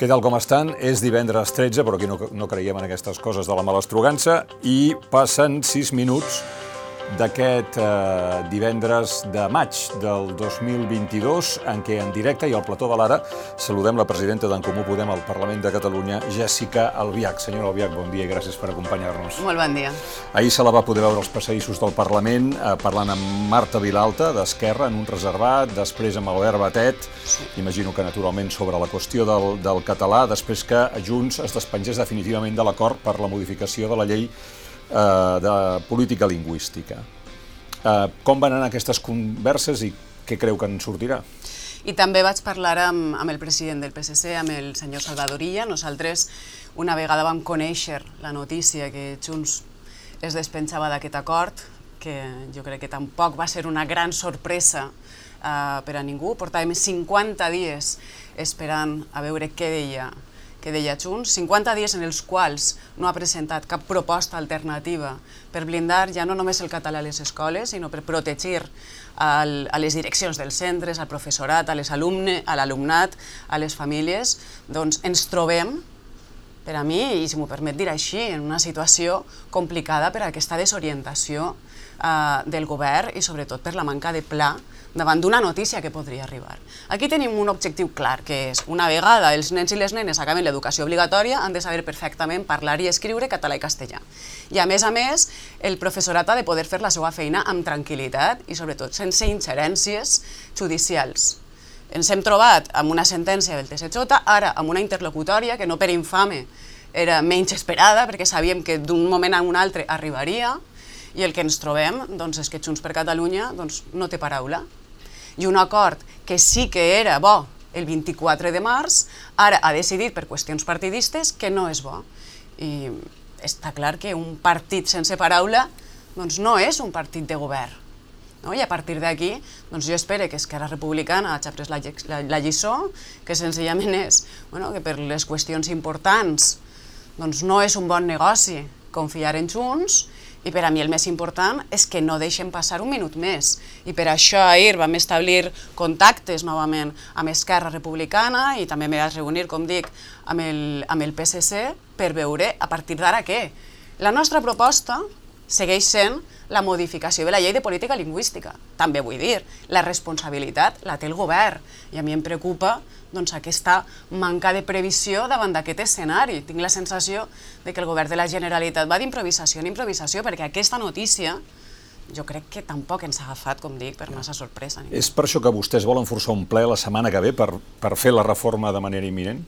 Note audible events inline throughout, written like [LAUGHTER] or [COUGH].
Què tal com estan? És divendres 13, però aquí no, no creiem en aquestes coses de la malastrugança, i passen 6 minuts d'aquest eh, divendres de maig del 2022, en què en directe i al plató de l'Ara saludem la presidenta d'en Comú Podem al Parlament de Catalunya, Jèssica Albiach. Senyora Albiach, bon dia i gràcies per acompanyar-nos. Molt bon dia. Ahir se la va poder veure als passadissos del Parlament eh, parlant amb Marta Vilalta, d'Esquerra, en un reservat, després amb Albert Batet, sí. imagino que naturalment sobre la qüestió del, del català, després que Junts es despengés definitivament de l'acord per la modificació de la llei de política lingüística. Eh, com van anar aquestes converses i què creu que en sortirà? I també vaig parlar amb, amb el president del PSC, amb el senyor Salvadorilla. Nosaltres una vegada vam conèixer la notícia que Junts es despenjava d'aquest acord, que jo crec que tampoc va ser una gran sorpresa eh, per a ningú. Portàvem 50 dies esperant a veure què deia que deia Junts, 50 dies en els quals no ha presentat cap proposta alternativa per blindar ja no només el català a les escoles, sinó per protegir al, a les direccions dels centres, al professorat, a les a l'alumnat, a les famílies, doncs ens trobem, per a mi, i si m'ho permet dir així, en una situació complicada per a aquesta desorientació eh, del govern i sobretot per la manca de pla davant d'una notícia que podria arribar. Aquí tenim un objectiu clar, que és, una vegada els nens i les nenes acaben l'educació obligatòria, han de saber perfectament parlar i escriure català i castellà. I a més a més, el professorat ha de poder fer la seva feina amb tranquil·litat i sobretot sense ingerències judicials. Ens hem trobat amb una sentència del TSJ, ara amb una interlocutòria que no per infame era menys esperada, perquè sabíem que d'un moment a un altre arribaria, i el que ens trobem doncs, és que Junts per Catalunya doncs, no té paraula i un acord que sí que era bo el 24 de març, ara ha decidit per qüestions partidistes que no és bo. I està clar que un partit sense paraula doncs no és un partit de govern. No? I a partir d'aquí, doncs jo espero que Esquerra Republicana hagi après la, la, la lliçó, que senzillament és bueno, que per les qüestions importants doncs no és un bon negoci confiar en Junts i per a mi el més important és que no deixen passar un minut més. I per això ahir vam establir contactes novament amb Esquerra Republicana i també m'he de reunir, com dic, amb el, amb el PSC per veure a partir d'ara què. La nostra proposta segueix sent la modificació de la llei de política lingüística. També vull dir, la responsabilitat la té el govern i a mi em preocupa doncs, aquesta manca de previsió davant d'aquest escenari. Tinc la sensació de que el govern de la Generalitat va d'improvisació en improvisació perquè aquesta notícia jo crec que tampoc ens ha agafat, com dic, per massa sorpresa. És per això que vostès volen forçar un ple la setmana que ve per, per fer la reforma de manera imminent?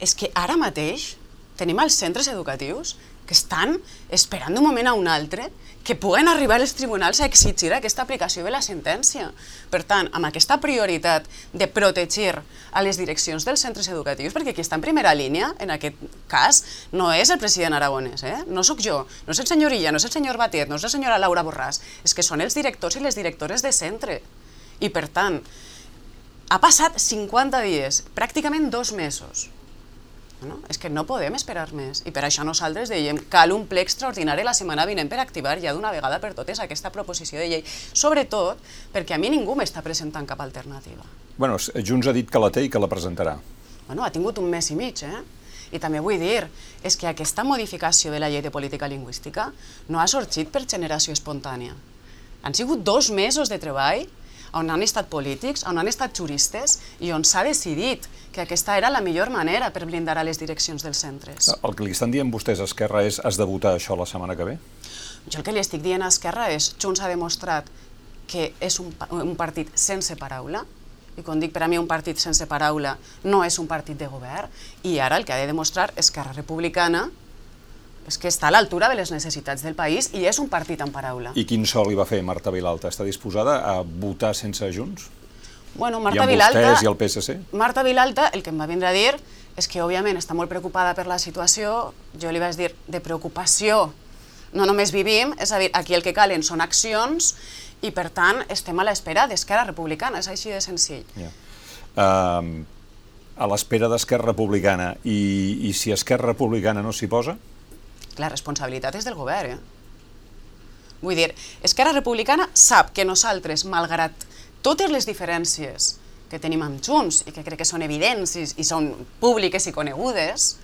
És que ara mateix tenim els centres educatius que estan esperant d'un moment a un altre que puguen arribar els tribunals a exigir aquesta aplicació de la sentència. Per tant, amb aquesta prioritat de protegir a les direccions dels centres educatius, perquè qui està en primera línia, en aquest cas, no és el president Aragonès, eh? no sóc jo, no és el senyor Illa, no és el senyor Batet, no és la senyora Laura Borràs, és que són els directors i les directores de centre. I per tant, ha passat 50 dies, pràcticament dos mesos, no? És que no podem esperar més i per això nosaltres dèiem cal un ple extraordinari la setmana vinent per activar ja d'una vegada per totes aquesta proposició de llei, sobretot perquè a mi ningú m'està presentant cap alternativa. Bueno, Junts ha dit que la té i que la presentarà. Bueno, ha tingut un mes i mig, eh? I també vull dir, és que aquesta modificació de la llei de política lingüística no ha sorgit per generació espontània. Han sigut dos mesos de treball on han estat polítics, on han estat juristes i on s'ha decidit que aquesta era la millor manera per blindar a les direccions dels centres. El que li estan dient vostès a Esquerra és has de votar això la setmana que ve? Jo el que li estic dient a Esquerra és Junts ha demostrat que és un, un partit sense paraula, i quan dic per a mi un partit sense paraula no és un partit de govern, i ara el que ha de demostrar Esquerra Republicana és que està a l'altura de les necessitats del país i és un partit en paraula. I quin sol li va fer Marta Vilalta? Està disposada a votar sense Junts? Bueno, Marta I amb Vilalta, vostès i el PSC? Marta Vilalta, el que em va vindre a dir és que, òbviament, està molt preocupada per la situació. Jo li vaig dir, de preocupació no només vivim, és a dir, aquí el que calen són accions i, per tant, estem a l'espera d'Esquerra Republicana, és així de senzill. Yeah. Uh, a l'espera d'Esquerra Republicana, i, i si Esquerra Republicana no s'hi posa? La responsabilitat és del govern, eh? Vull dir, Esquerra Republicana sap que nosaltres, malgrat totes les diferències que tenim amb Junts i que crec que són evidents i, i són públiques i conegudes,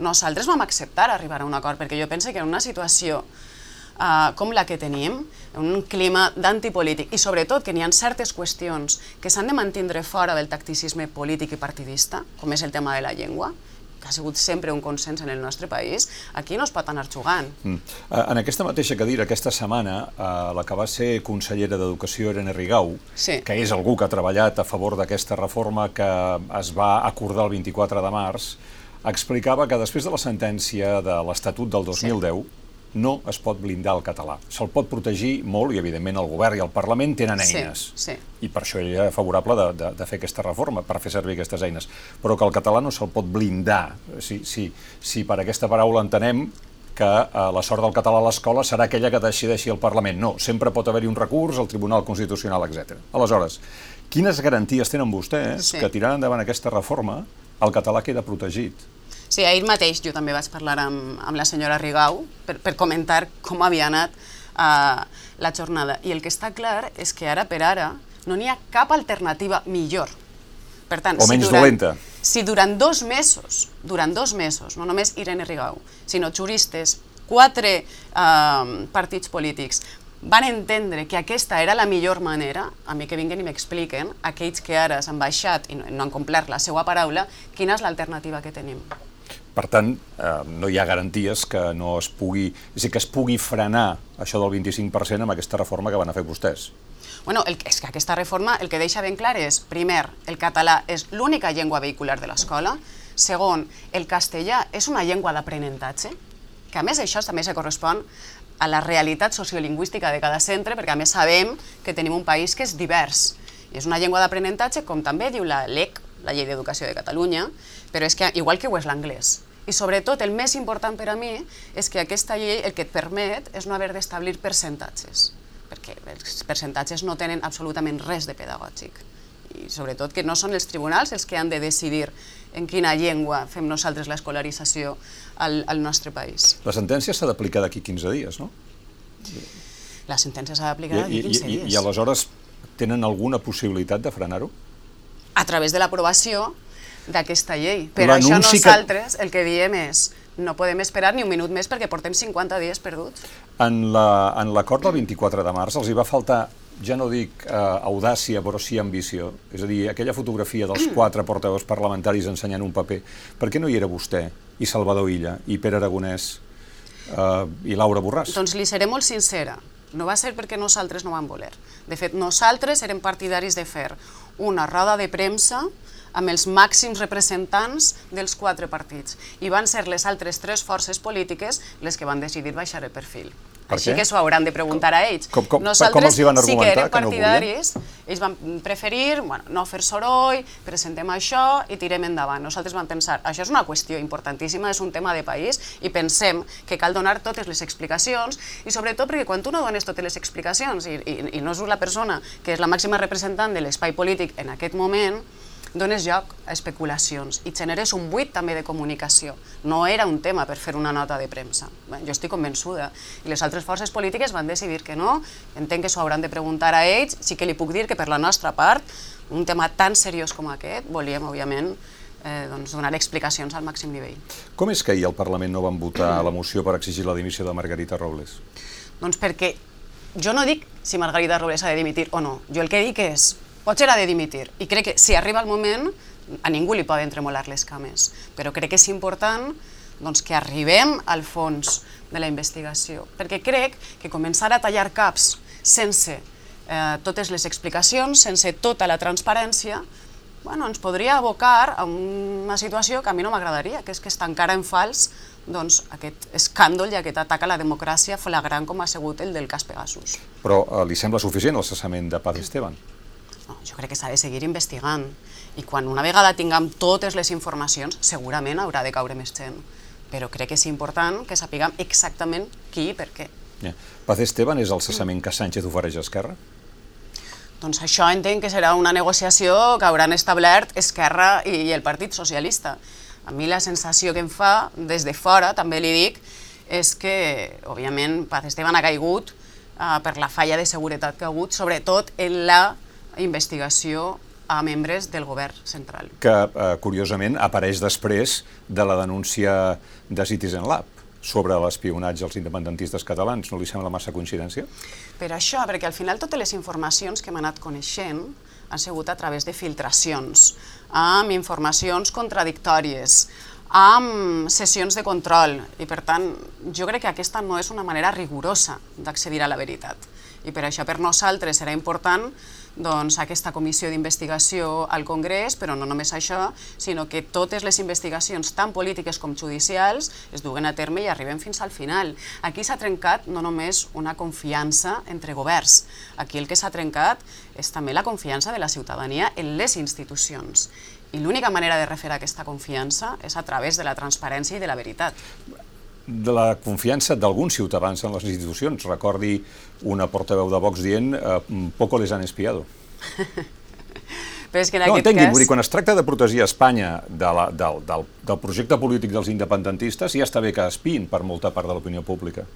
nosaltres vam acceptar arribar a un acord, perquè jo penso que en una situació uh, com la que tenim, un clima d'antipolític, i sobretot que n'hi ha certes qüestions que s'han de mantindre fora del tacticisme polític i partidista, com és el tema de la llengua, que ha sigut sempre un consens en el nostre país, aquí no es pot anar jugant. Mm. En aquesta mateixa cadira, aquesta setmana, eh, la que va ser consellera d'Educació, Irene Rigau, sí. que és algú que ha treballat a favor d'aquesta reforma que es va acordar el 24 de març, explicava que després de la sentència de l'Estatut del 2010 sí. No es pot blindar el català. Se'l pot protegir molt i, evidentment, el govern i el Parlament tenen eines. Sí, sí. I per això és favorable de, de, de fer aquesta reforma, per fer servir aquestes eines. Però que el català no se'l pot blindar. Si, si, si per aquesta paraula entenem que eh, la sort del català a l'escola serà aquella que decideixi el Parlament. No, sempre pot haver-hi un recurs al Tribunal Constitucional, etc. Aleshores, quines garanties tenen vostès sí. que tirant endavant aquesta reforma el català queda protegit. Sí, ahir mateix jo també vaig parlar amb, amb la senyora Rigau per, per comentar com havia anat uh, la jornada. I el que està clar és que ara per ara no n'hi ha cap alternativa millor. Per tant, o si menys durant, dolenta. Si durant dos mesos, durant dos mesos, no només Irene Rigau, sinó juristes, quatre uh, partits polítics, van entendre que aquesta era la millor manera, a mi que vinguen i m'expliquen, aquells que ara s'han baixat i no, no han complert la seva paraula, quina és l'alternativa que tenim. Per tant, eh, no hi ha garanties que no es pugui, és dir, que es pugui frenar això del 25% amb aquesta reforma que van a fer vostès. Bueno, el, és que aquesta reforma el que deixa ben clar és, primer, el català és l'única llengua vehicular de l'escola, segon, el castellà és una llengua d'aprenentatge, que a més això també se correspon a la realitat sociolingüística de cada centre, perquè a més sabem que tenim un país que és divers. I és una llengua d'aprenentatge, com també diu la LEC, la Llei d'Educació de Catalunya, però és que igual que ho és l'anglès. I sobretot el més important per a mi és que aquesta llei el que et permet és no haver d'establir percentatges, perquè els percentatges no tenen absolutament res de pedagògic i sobretot que no són els tribunals els que han de decidir en quina llengua fem nosaltres l'escolarització al, al nostre país. La sentència s'ha d'aplicar d'aquí 15 dies, no? La sentència s'ha d'aplicar d'aquí 15 dies. I, I, I aleshores tenen alguna possibilitat de frenar-ho? A través de l'aprovació d'aquesta llei. Però això nosaltres que... el que diem és no podem esperar ni un minut més perquè portem 50 dies perduts. En l'acord la, del 24 de març els hi va faltar ja no dic eh, audàcia, però sí ambició. És a dir, aquella fotografia dels quatre portaveus parlamentaris ensenyant un paper, per què no hi era vostè, i Salvador Illa, i Pere Aragonès, eh, i Laura Borràs? Doncs li seré molt sincera. No va ser perquè nosaltres no vam voler. De fet, nosaltres érem partidaris de fer una roda de premsa amb els màxims representants dels quatre partits. I van ser les altres tres forces polítiques les que van decidir baixar el perfil. Per Així que s'ho hauran de preguntar a ells. Com, com, Nosaltres com els hi van sí que érem partidaris, que no ells van preferir bueno, no fer soroll, presentem això i tirem endavant. Nosaltres vam pensar, això és una qüestió importantíssima, és un tema de país i pensem que cal donar totes les explicacions i sobretot perquè quan tu no dones totes les explicacions i, i, i no és la persona que és la màxima representant de l'espai polític en aquest moment, dones lloc a especulacions i generes un buit també de comunicació. No era un tema per fer una nota de premsa. Bé, jo estic convençuda. I les altres forces polítiques van decidir que no. Entenc que s'ho hauran de preguntar a ells. Sí que li puc dir que per la nostra part, un tema tan seriós com aquest, volíem, òbviament, eh, doncs, donar explicacions al màxim nivell. Com és que ahir al Parlament no van votar la moció per exigir la dimissió de Margarita Robles? Doncs perquè jo no dic si Margarita Robles ha de dimitir o no. Jo el que dic és potser ha de dimitir. I crec que si arriba el moment, a ningú li poden tremolar les cames. Però crec que és important doncs, que arribem al fons de la investigació, perquè crec que començar a tallar caps sense eh, totes les explicacions, sense tota la transparència, bueno, ens podria abocar a una situació que a mi no m'agradaria, que és que es tancara en fals doncs, aquest escàndol i aquest atac a la democràcia flagrant com ha sigut el del cas Pegasus. Però eh, li sembla suficient el cessament de Paz Esteban? No, jo crec que s'ha de seguir investigant i quan una vegada tinguem totes les informacions segurament haurà de caure més gent però crec que és important que sapiguem exactament qui i per què. Yeah. Paz Esteban és el cessament que Sánchez ofereix a Esquerra? Doncs això entenc que serà una negociació que hauran establert Esquerra i, i el Partit Socialista. A mi la sensació que em fa, des de fora, també li dic, és que, òbviament, Paz Esteban ha caigut uh, per la falla de seguretat que ha hagut, sobretot en la investigació a membres del govern central. Que, eh, curiosament, apareix després de la denúncia de Citizen Lab sobre l'espionatge als independentistes catalans. No li sembla massa coincidència? Per això, perquè al final totes les informacions que hem anat coneixent han sigut a través de filtracions, amb informacions contradictòries, amb sessions de control, i per tant jo crec que aquesta no és una manera rigorosa d'accedir a la veritat. I per això per nosaltres serà important doncs, aquesta comissió d'investigació al Congrés, però no només això, sinó que totes les investigacions, tant polítiques com judicials, es duguen a terme i arriben fins al final. Aquí s'ha trencat no només una confiança entre governs, aquí el que s'ha trencat és també la confiança de la ciutadania en les institucions. I l'única manera de refer aquesta confiança és a través de la transparència i de la veritat de la confiança d'alguns ciutadans en les institucions. Recordi una portaveu de Vox dient eh, poco les han espiado. [LAUGHS] Però és que en no, aquest entenguin, cas... vull dir, quan es tracta de protegir Espanya de la, del, del, del projecte polític dels independentistes, ja està bé que espin per molta part de l'opinió pública.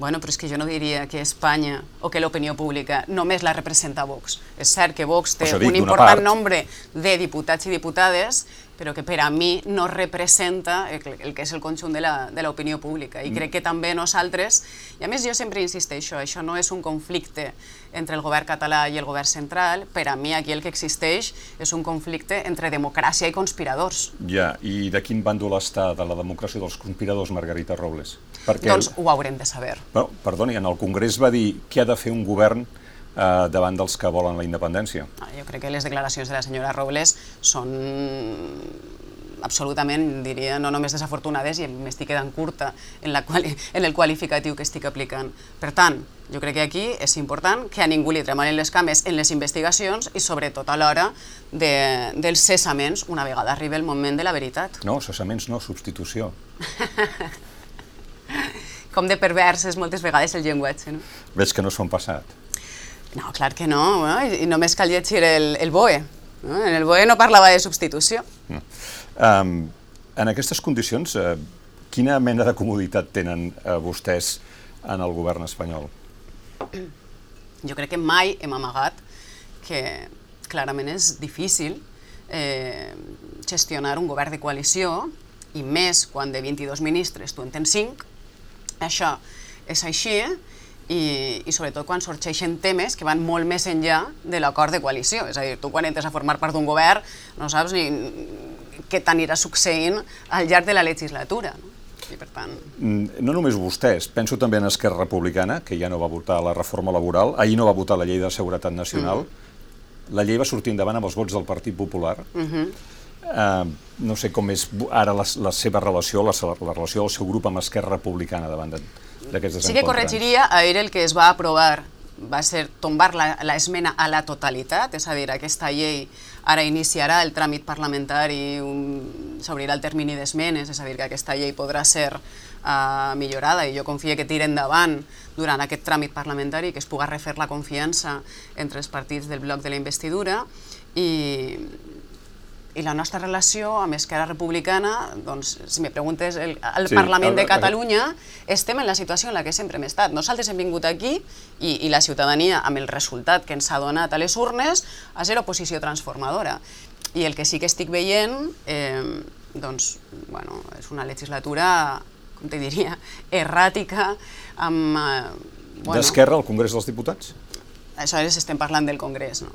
Bueno, però és que jo no diria que Espanya o que l'opinió pública només la representa Vox. És cert que Vox té dic, un important part. nombre de diputats i diputades, però que per a mi no representa el, el que és el conjunt de l'opinió pública. I mm. crec que també nosaltres, i a més jo sempre insisteixo, això no és un conflicte entre el govern català i el govern central, per a mi aquí el que existeix és un conflicte entre democràcia i conspiradors. Ja, i de quin bàndol està de la democràcia dels conspiradors Margarita Robles? Perquè doncs ho haurem de saber. Bueno, perdoni, en el Congrés va dir què ha de fer un govern eh, davant dels que volen la independència. Ah, jo crec que les declaracions de la senyora Robles són absolutament, diria, no només desafortunades i m'estic quedant curta en, la quali en el qualificatiu que estic aplicant. Per tant, jo crec que aquí és important que a ningú li tremalen les cames en les investigacions i sobretot a l'hora de, dels cessaments una vegada arribi el moment de la veritat. No, cessaments no, substitució. [LAUGHS] Com de pervers és moltes vegades el llenguatge, no? Veig que no s'ho han passat. No, clar que no, no? I, només cal llegir el, el BOE. No? En el BOE no parlava de substitució. No. Um, en aquestes condicions, uh, quina mena de comoditat tenen uh, vostès en el govern espanyol? Jo crec que mai hem amagat que clarament és difícil eh, gestionar un govern de coalició i més quan de 22 ministres tu en tens 5, això és així, i, i sobretot quan sorgeixen temes que van molt més enllà de l'acord de coalició. És a dir, tu quan entres a formar part d'un govern no saps ni què t'anirà succeint al llarg de la legislatura. No? I per tant... Mm, no només vostès, penso també en Esquerra Republicana, que ja no va votar la reforma laboral, ahir no va votar la llei de seguretat nacional, mm. la llei va sortir endavant amb els vots del Partit Popular, mm -hmm eh, no sé com és ara la, la seva relació, la, la relació del seu grup amb Esquerra Republicana davant d'aquests Sí que corregiria, ahir el que es va aprovar va ser tombar l'esmena a la totalitat, és a dir, aquesta llei ara iniciarà el tràmit parlamentari, s'obrirà el termini d'esmenes, és a dir, que aquesta llei podrà ser uh, millorada i jo confio que tira endavant durant aquest tràmit parlamentari, que es puga refer la confiança entre els partits del bloc de la investidura i, i la nostra relació amb Esquerra Republicana, doncs, si me preguntes, el, el sí, Parlament de Catalunya, estem en la situació en la que sempre hem estat. Nosaltres hem vingut aquí i, i la ciutadania, amb el resultat que ens ha donat a les urnes, a ser oposició transformadora. I el que sí que estic veient, eh, doncs, bueno, és una legislatura, com te diria, [LAUGHS] erràtica, amb... Eh, bueno, D'Esquerra al Congrés dels Diputats? Aleshores estem parlant del Congrés, no?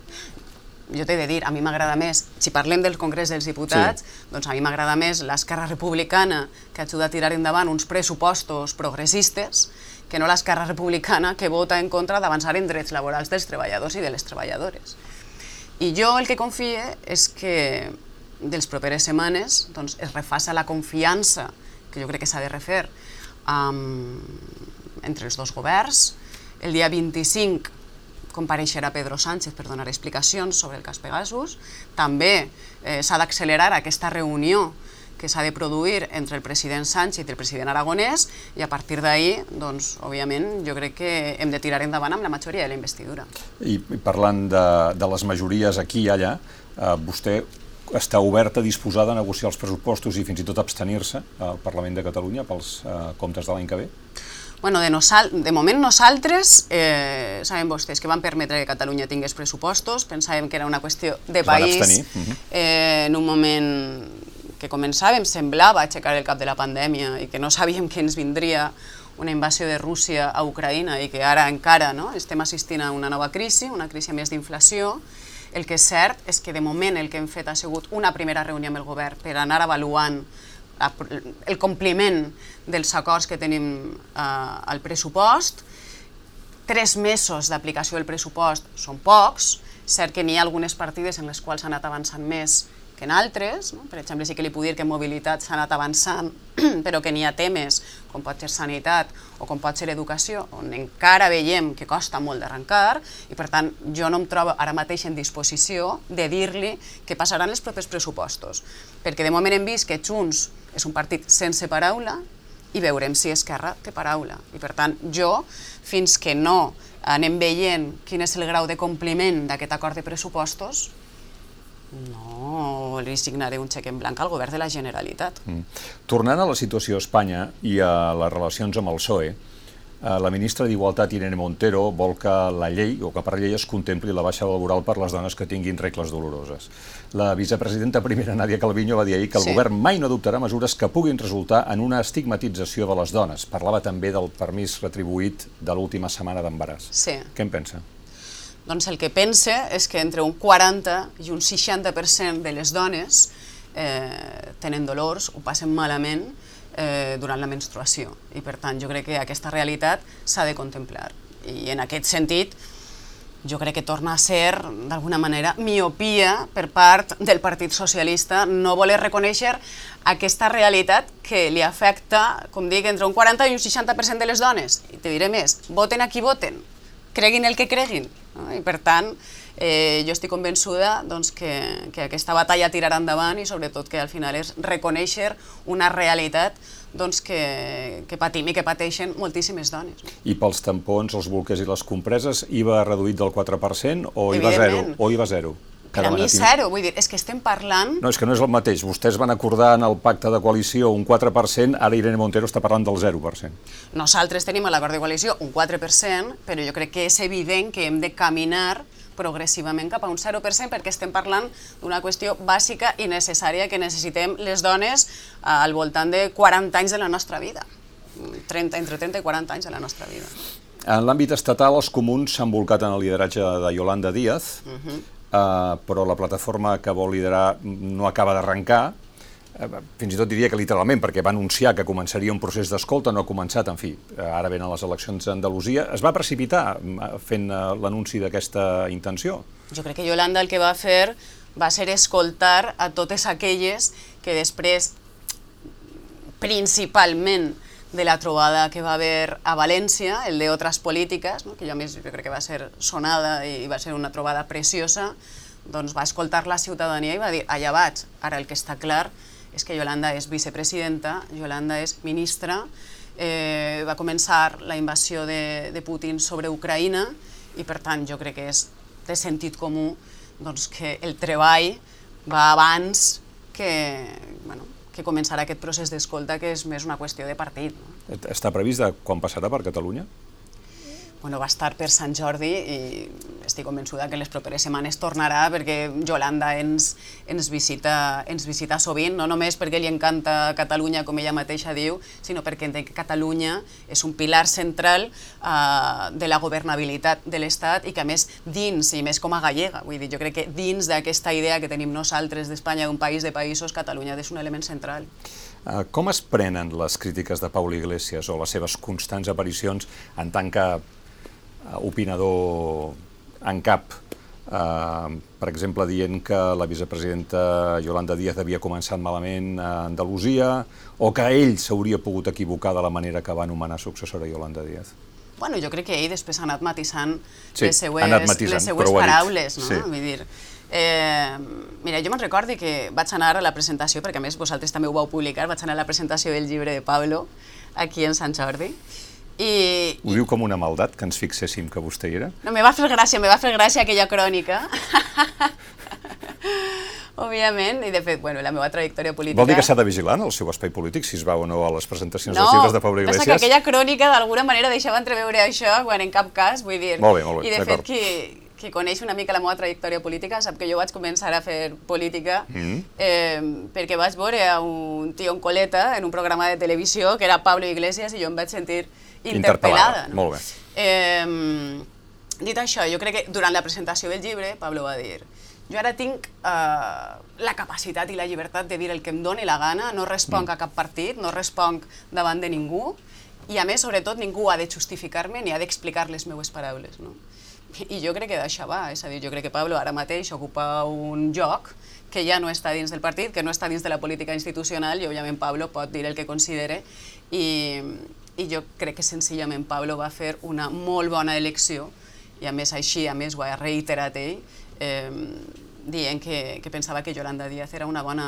Jo t'he de dir, a mi m'agrada més, si parlem del Congrés dels Diputats, sí. doncs a mi m'agrada més l'esquerra republicana que ajuda a tirar endavant uns pressupostos progressistes que no l'esquerra republicana que vota en contra d'avançar en drets laborals dels treballadors i de les treballadores. I jo el que confie és que dels properes setmanes doncs, es refassa la confiança que jo crec que s'ha de refer um, entre els dos governs. El dia 25 compareixerà Pedro Sánchez per donar explicacions sobre el cas Pegasus. També eh, s'ha d'accelerar aquesta reunió que s'ha de produir entre el president Sánchez i el president Aragonès i a partir d'ahir, doncs, òbviament, jo crec que hem de tirar endavant amb la majoria de la investidura. I parlant de, de les majories aquí i allà, eh, vostè està oberta, disposada a negociar els pressupostos i fins i tot abstenir-se al Parlament de Catalunya pels eh, comptes de l'any que ve? Bueno, de, nosal de moment nosaltres, eh, saben vostès que van permetre que Catalunya tingués pressupostos, pensàvem que era una qüestió de Es país, abstenir, mhm. eh, en un moment que començàvem, semblava aixecar el cap de la pandèmia i que no sabíem que ens vindria una invasió de Rússia a Ucraïna i que ara encara no, estem assistint a una nova crisi, una crisi més d'inflació. El que és cert és que de moment el que hem fet ha sigut una primera reunió amb el govern per anar avaluant la- el compliment dels acords que tenim eh, al pressupost. Tres mesos d'aplicació del pressupost són pocs, cert que n'hi ha algunes partides en les quals s'ha anat avançant més que en altres, no? per exemple sí que li puc dir que en mobilitat s'ha anat avançant, [CLEARS THROAT] però que n'hi ha temes com pot ser sanitat o com pot ser educació, on encara veiem que costa molt d'arrencar i per tant jo no em trobo ara mateix en disposició de dir-li què passaran els propers pressupostos, perquè de moment hem vist que Junts és un partit sense paraula i veurem si Esquerra té paraula. I per tant, jo, fins que no anem veient quin és el grau de compliment d'aquest acord de pressupostos, no li signaré un xec en blanc al govern de la Generalitat. Mm. Tornant a la situació a Espanya i a les relacions amb el PSOE, la ministra d'Igualtat, Irene Montero, vol que la llei, o que per llei es contempli la baixa laboral per les dones que tinguin regles doloroses. La vicepresidenta primera, Nadia Calviño, va dir ahir que el Sí. govern mai no adoptarà mesures que puguin resultar en una estigmatització de les dones. Parlava també del permís retribuït de l'última setmana d'embaràs. Sí. Què en pensa? Doncs el que pense és que entre un 40 i un 60% de les dones eh, tenen dolors, ho passen malament eh, durant la menstruació. I per tant jo crec que aquesta realitat s'ha de contemplar. I en aquest sentit jo crec que torna a ser, d'alguna manera, miopia per part del Partit Socialista no voler reconèixer aquesta realitat que li afecta, com dic, entre un 40 i un 60% de les dones. I te diré més, voten a qui voten, creguin el que creguin. No? I per tant, eh, jo estic convençuda doncs, que, que aquesta batalla tirarà endavant i sobretot que al final és reconèixer una realitat doncs, que, que patim i que pateixen moltíssimes dones. No? I pels tampons, els bolquers i les compreses, IVA reduït del 4% o IVA zero? Evidentment. O IVA zero? Per a mi zero, vull dir, és que estem parlant No, és que no és el mateix. Vostès van acordar en el pacte de coalició un 4%, ara Irene Montero està parlant del 0%. Nosaltres tenim a l'acord de coalició un 4%, però jo crec que és evident que hem de caminar progressivament cap a un 0% perquè estem parlant d'una qüestió bàsica i necessària que necessitem les dones eh, al voltant de 40 anys de la nostra vida. 30, entre 30 i 40 anys de la nostra vida. En l'àmbit estatal, els comuns s'han volcat en el lideratge de Yolanda Díaz, uh -huh. Eh, però la plataforma que vol liderar no acaba d'arrencar, eh, fins i tot diria que literalment, perquè va anunciar que començaria un procés d'escolta, no ha començat, en fi, eh, ara venen les eleccions d'Andalusia, es va precipitar mm, fent l'anunci d'aquesta intenció. Jo crec que Yolanda el que va fer va ser escoltar a totes aquelles que després, principalment de la trobada que va haver a València, el de Otras Polítiques, no? que jo a més jo crec que va ser sonada i va ser una trobada preciosa, doncs va escoltar la ciutadania i va dir, allà vaig, ara el que està clar és que Yolanda és vicepresidenta, Yolanda és ministra, eh, va començar la invasió de, de Putin sobre Ucraïna i per tant jo crec que és de sentit comú doncs, que el treball va abans que, bueno, que començarà aquest procés d'escolta que és més una qüestió de partit. Està previst de quan passarà per Catalunya? Bueno, va estar per Sant Jordi i estic convençuda que les properes setmanes tornarà perquè Yolanda ens, ens, visita, ens visita sovint, no només perquè li encanta Catalunya, com ella mateixa diu, sinó perquè entenc que Catalunya és un pilar central uh, de la governabilitat de l'Estat i que a més dins, i més com a gallega, vull dir, jo crec que dins d'aquesta idea que tenim nosaltres d'Espanya, d'un país de països, Catalunya és un element central. Uh, com es prenen les crítiques de Pau Iglesias o les seves constants aparicions en tant que opinador en cap, eh, per exemple, dient que la vicepresidenta Yolanda Díaz havia començat malament a Andalusia o que ell s'hauria pogut equivocar de la manera que va anomenar successora Yolanda Díaz. Bueno, jo crec que ell després ha anat matisant sí, les seues, anat matisant, les seues paraules, no? Sí. Vull dir, eh, mira, jo me'n recordo que vaig anar a la presentació, perquè a més vosaltres també ho vau publicar, vaig anar a la presentació del llibre de Pablo, aquí en Sant Jordi, i... Ho diu com una maldat, que ens fixéssim que vostè hi era? No, me va fer gràcia, me va fer gràcia aquella crònica. [LAUGHS] òbviament, i de fet, bueno, la meva trajectòria política... Vol dir que s'ha de vigilar en el seu espai polític, si es va o no a les presentacions no, dels llibres de Pablo Iglesias? No, que aquella crònica d'alguna manera deixava entreveure això, quan en cap cas, vull dir... Molt bé, molt bé, I de fet, qui, qui coneix una mica la meva trajectòria política sap que jo vaig començar a fer política mm. eh, perquè vaig veure a un tio en coleta en un programa de televisió que era Pablo Iglesias i jo em vaig sentir interpel·lada. No? Molt bé. Eh, dit això, jo crec que durant la presentació del llibre Pablo va dir jo ara tinc eh, la capacitat i la llibertat de dir el que em doni la gana, no responc mm. a cap partit, no responc davant de ningú, i a més, sobretot, ningú ha de justificar-me ni ha d'explicar les meues paraules. No? I jo crec que d'això va, és a dir, jo crec que Pablo ara mateix ocupa un lloc que ja no està dins del partit, que no està dins de la política institucional, i òbviament Pablo pot dir el que considere, i, i jo crec que senzillament Pablo va fer una molt bona elecció, i a més així, a més ho ha reiterat ell, eh, dient que, que pensava que Yolanda Díaz era una bona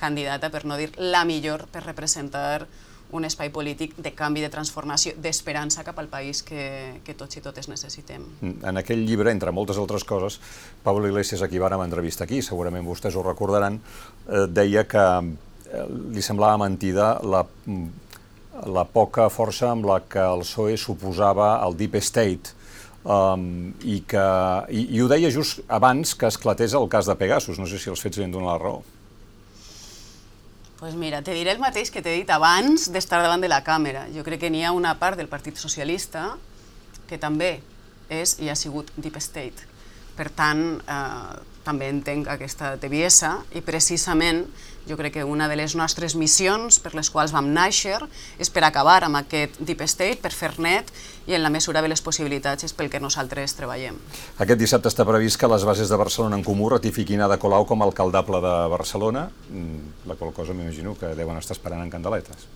candidata, per no dir la millor, per representar un espai polític de canvi, de transformació, d'esperança cap al país que, que tots i totes necessitem. En aquell llibre, entre moltes altres coses, Pablo Iglesias, a qui vàrem entrevistar aquí, segurament vostès ho recordaran, eh, deia que eh, li semblava mentida la, la poca força amb la que el PSOE suposava al Deep State, Um, i, que, i, i ho deia just abans que esclatés el cas de Pegasus. No sé si els fets li han donat la raó. Pues mira, te diré el mateix que t'he dit abans d'estar davant de la càmera. Jo crec que n'hi ha una part del Partit Socialista que també és i ha sigut Deep State. Per tant, eh, també entenc aquesta tebiesa i precisament jo crec que una de les nostres missions per les quals vam néixer és per acabar amb aquest deep state, per fer net i en la mesura de les possibilitats és pel que nosaltres treballem. Aquest dissabte està previst que les bases de Barcelona en Comú ratifiquin Ada Colau com a alcaldable de Barcelona, mm, la qual cosa m'imagino que deuen estar esperant en candeletes.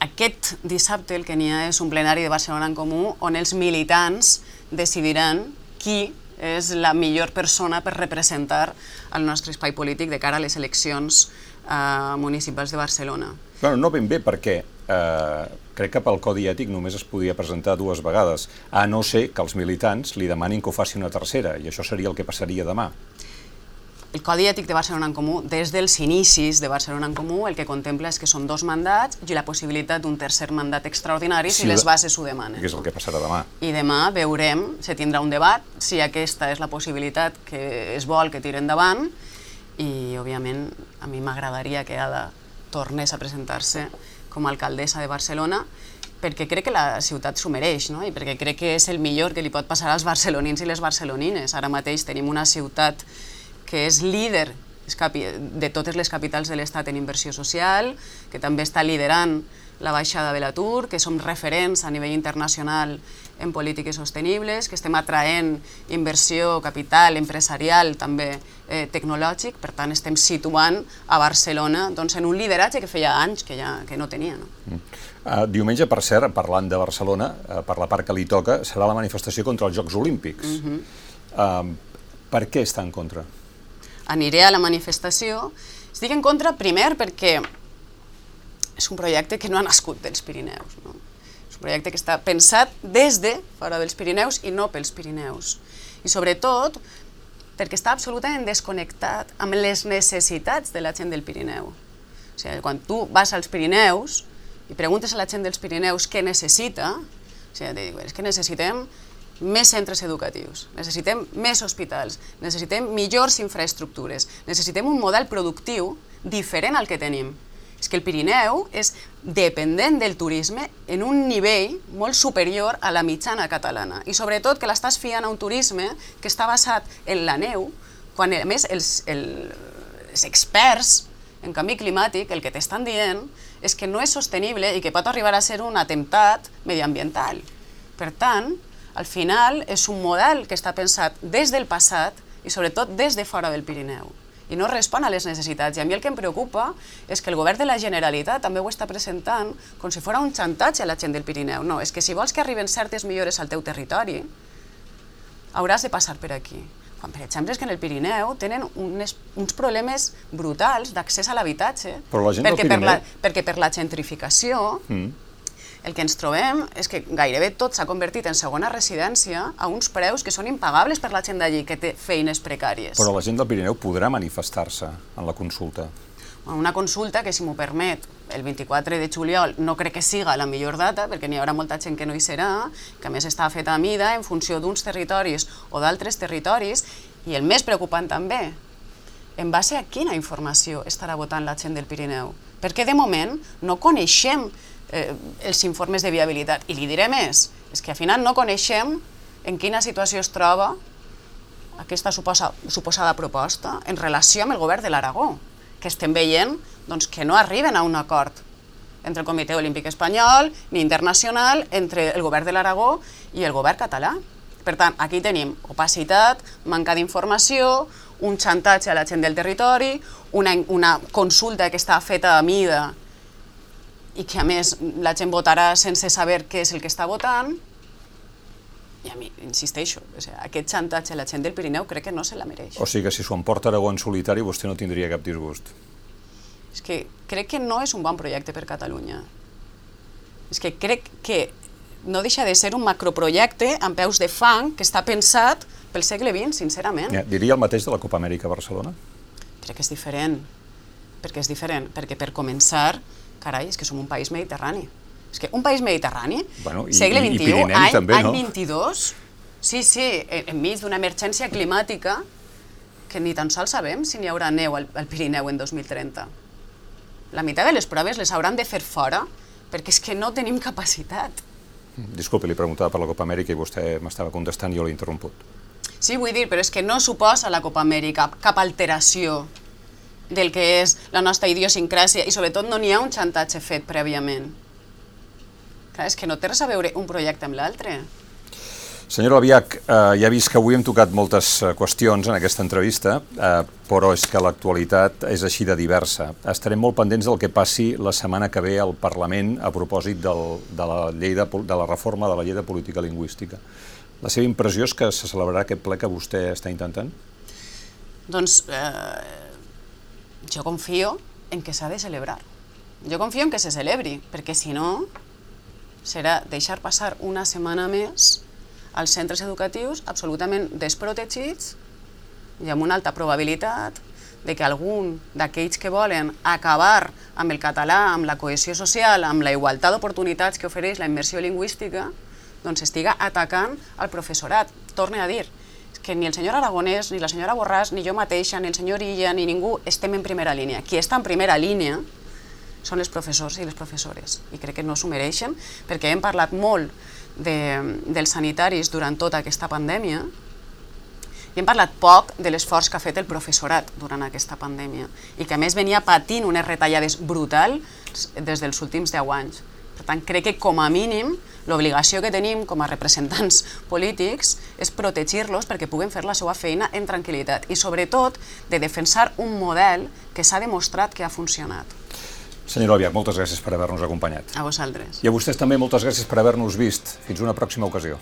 Aquest dissabte el que n'hi ha és un plenari de Barcelona en Comú on els militants decidiran qui és la millor persona per representar el nostre espai polític de cara a les eleccions eh, municipals de Barcelona. Bueno, no ben bé, perquè eh, crec que pel Codi Ètic només es podia presentar dues vegades, a no ser que els militants li demanin que ho faci una tercera, i això seria el que passaria demà. El Codi Ètic de Barcelona en Comú, des dels inicis de Barcelona en Comú, el que contempla és que són dos mandats i la possibilitat d'un tercer mandat extraordinari si, si les bases ho demanen. Que és el que passarà demà. I demà veurem, se tindrà un debat, si aquesta és la possibilitat que es vol que tiri endavant i, òbviament, a mi m'agradaria que Ada tornés a presentar-se com a alcaldessa de Barcelona perquè crec que la ciutat s'ho mereix, no? i perquè crec que és el millor que li pot passar als barcelonins i les barcelonines. Ara mateix tenim una ciutat que és líder de totes les capitals de l'Estat en inversió social, que també està liderant la baixada de l'atur, que som referents a nivell internacional en polítiques sostenibles, que estem atraent inversió, capital, empresarial, també eh, tecnològic, per tant estem situant a Barcelona doncs, en un lideratge que feia anys que ja que no tenia. No? Mm. Uh, diumenge, per cert, parlant de Barcelona, uh, per la part que li toca, serà la manifestació contra els Jocs Olímpics. Mm -hmm. uh, per què està en contra? Aniré a la manifestació. Estic en contra, primer, perquè és un projecte que no ha nascut dels Pirineus. No? És un projecte que està pensat des de fora dels Pirineus i no pels Pirineus. I sobretot perquè està absolutament desconnectat amb les necessitats de la gent del Pirineu. O sigui, quan tu vas als Pirineus i preguntes a la gent dels Pirineus què necessita, o sigui, dic, és que necessitem més centres educatius, necessitem més hospitals, necessitem millors infraestructures, necessitem un model productiu diferent al que tenim. És que el Pirineu és dependent del turisme en un nivell molt superior a la mitjana catalana i sobretot que l'estàs fiant a un turisme que està basat en la neu, quan a més els, els experts en canvi climàtic el que t'estan dient és que no és sostenible i que pot arribar a ser un atemptat mediambiental. Per tant, al final és un model que està pensat des del passat i sobretot des de fora del Pirineu i no respon a les necessitats. I a mi el que em preocupa és que el govern de la Generalitat també ho està presentant com si fos un xantatge a la gent del Pirineu. No, és que si vols que arriben certes millores al teu territori, hauràs de passar per aquí. Quan, per exemple, és que en el Pirineu tenen unes, uns problemes brutals d'accés a l'habitatge, perquè, Pirineu... per la, perquè per la gentrificació mm el que ens trobem és que gairebé tot s'ha convertit en segona residència a uns preus que són impagables per la gent d'allí, que té feines precàries. Però la gent del Pirineu podrà manifestar-se en la consulta. Una consulta que, si m'ho permet, el 24 de juliol no crec que siga la millor data, perquè n'hi haurà molta gent que no hi serà, que a més està feta a mida en funció d'uns territoris o d'altres territoris, i el més preocupant també, en base a quina informació estarà votant la gent del Pirineu. Perquè de moment no coneixem eh, els informes de viabilitat. I li diré més, és que al final no coneixem en quina situació es troba aquesta suposa, suposada proposta en relació amb el govern de l'Aragó que estem veient doncs, que no arriben a un acord entre el Comitè Olímpic Espanyol ni internacional, entre el govern de l'Aragó i el govern català. Per tant, aquí tenim opacitat, manca d'informació, un xantatge a la gent del territori, una, una consulta que està feta a mida i que a més la gent votarà sense saber què és el que està votant, i a mi, insisteixo, o sigui, aquest xantatge a la gent del Pirineu crec que no se la mereix. O sigui que si s'ho emporta Aragó en solitari vostè no tindria cap disgust. És que crec que no és un bon projecte per Catalunya. És que crec que no deixa de ser un macroprojecte amb peus de fang que està pensat pel segle XX, sincerament. Ja, diria el mateix de la Copa Amèrica a Barcelona? Crec que és diferent, perquè és diferent, perquè per començar, carai, és que som un país mediterrani. És que un país mediterrani, bueno, i, segle i, i XXI, Pirineu any, també, any no? 22, sí, sí, en- enmig d'una emergència climàtica que ni tan sols sabem si n'hi haurà neu al, al Pirineu en 2030. La meitat de les proves les hauran de fer fora perquè és que no tenim capacitat. Disculpi, li preguntava per la Copa Amèrica i vostè m'estava contestant i jo l'he interromput. Sí, vull dir, però és que no suposa la Copa Amèrica cap alteració del que és la nostra idiosincràsia i sobretot no n'hi ha un xantatge fet prèviament. Clar, és que no té res a veure un projecte amb l'altre. Senyora Labiach, eh, ja he vist que avui hem tocat moltes eh, qüestions en aquesta entrevista, eh, però és que l'actualitat és així de diversa. Estarem molt pendents del que passi la setmana que ve al Parlament a propòsit del, de, la llei de, de la reforma de la llei de política lingüística. La seva impressió és que se celebrarà aquest ple que vostè està intentant? Doncs eh, jo confio en que s'ha de celebrar. Jo confio en que se celebri, perquè si no serà deixar passar una setmana més als centres educatius absolutament desprotegits i amb una alta probabilitat de que algun d'aquells que volen acabar amb el català, amb la cohesió social, amb la igualtat d'oportunitats que ofereix la immersió lingüística, doncs estiga atacant al professorat. Torne a dir, que ni el senyor Aragonès, ni la senyora Borràs, ni jo mateixa, ni el senyor Illa, ni ningú estem en primera línia. Qui està en primera línia són els professors i les professores. I crec que no s'ho mereixen, perquè hem parlat molt de, dels sanitaris durant tota aquesta pandèmia i hem parlat poc de l'esforç que ha fet el professorat durant aquesta pandèmia i que a més venia patint unes retallades brutals des dels últims 10 anys. Per tant, crec que com a mínim l'obligació que tenim com a representants [LAUGHS] polítics és protegir-los perquè puguen fer la seva feina en tranquil·litat i sobretot de defensar un model que s'ha demostrat que ha funcionat. Senyora Labiach, moltes gràcies per haver-nos acompanyat. A vosaltres. I a vostès també moltes gràcies per haver-nos vist. Fins una pròxima ocasió.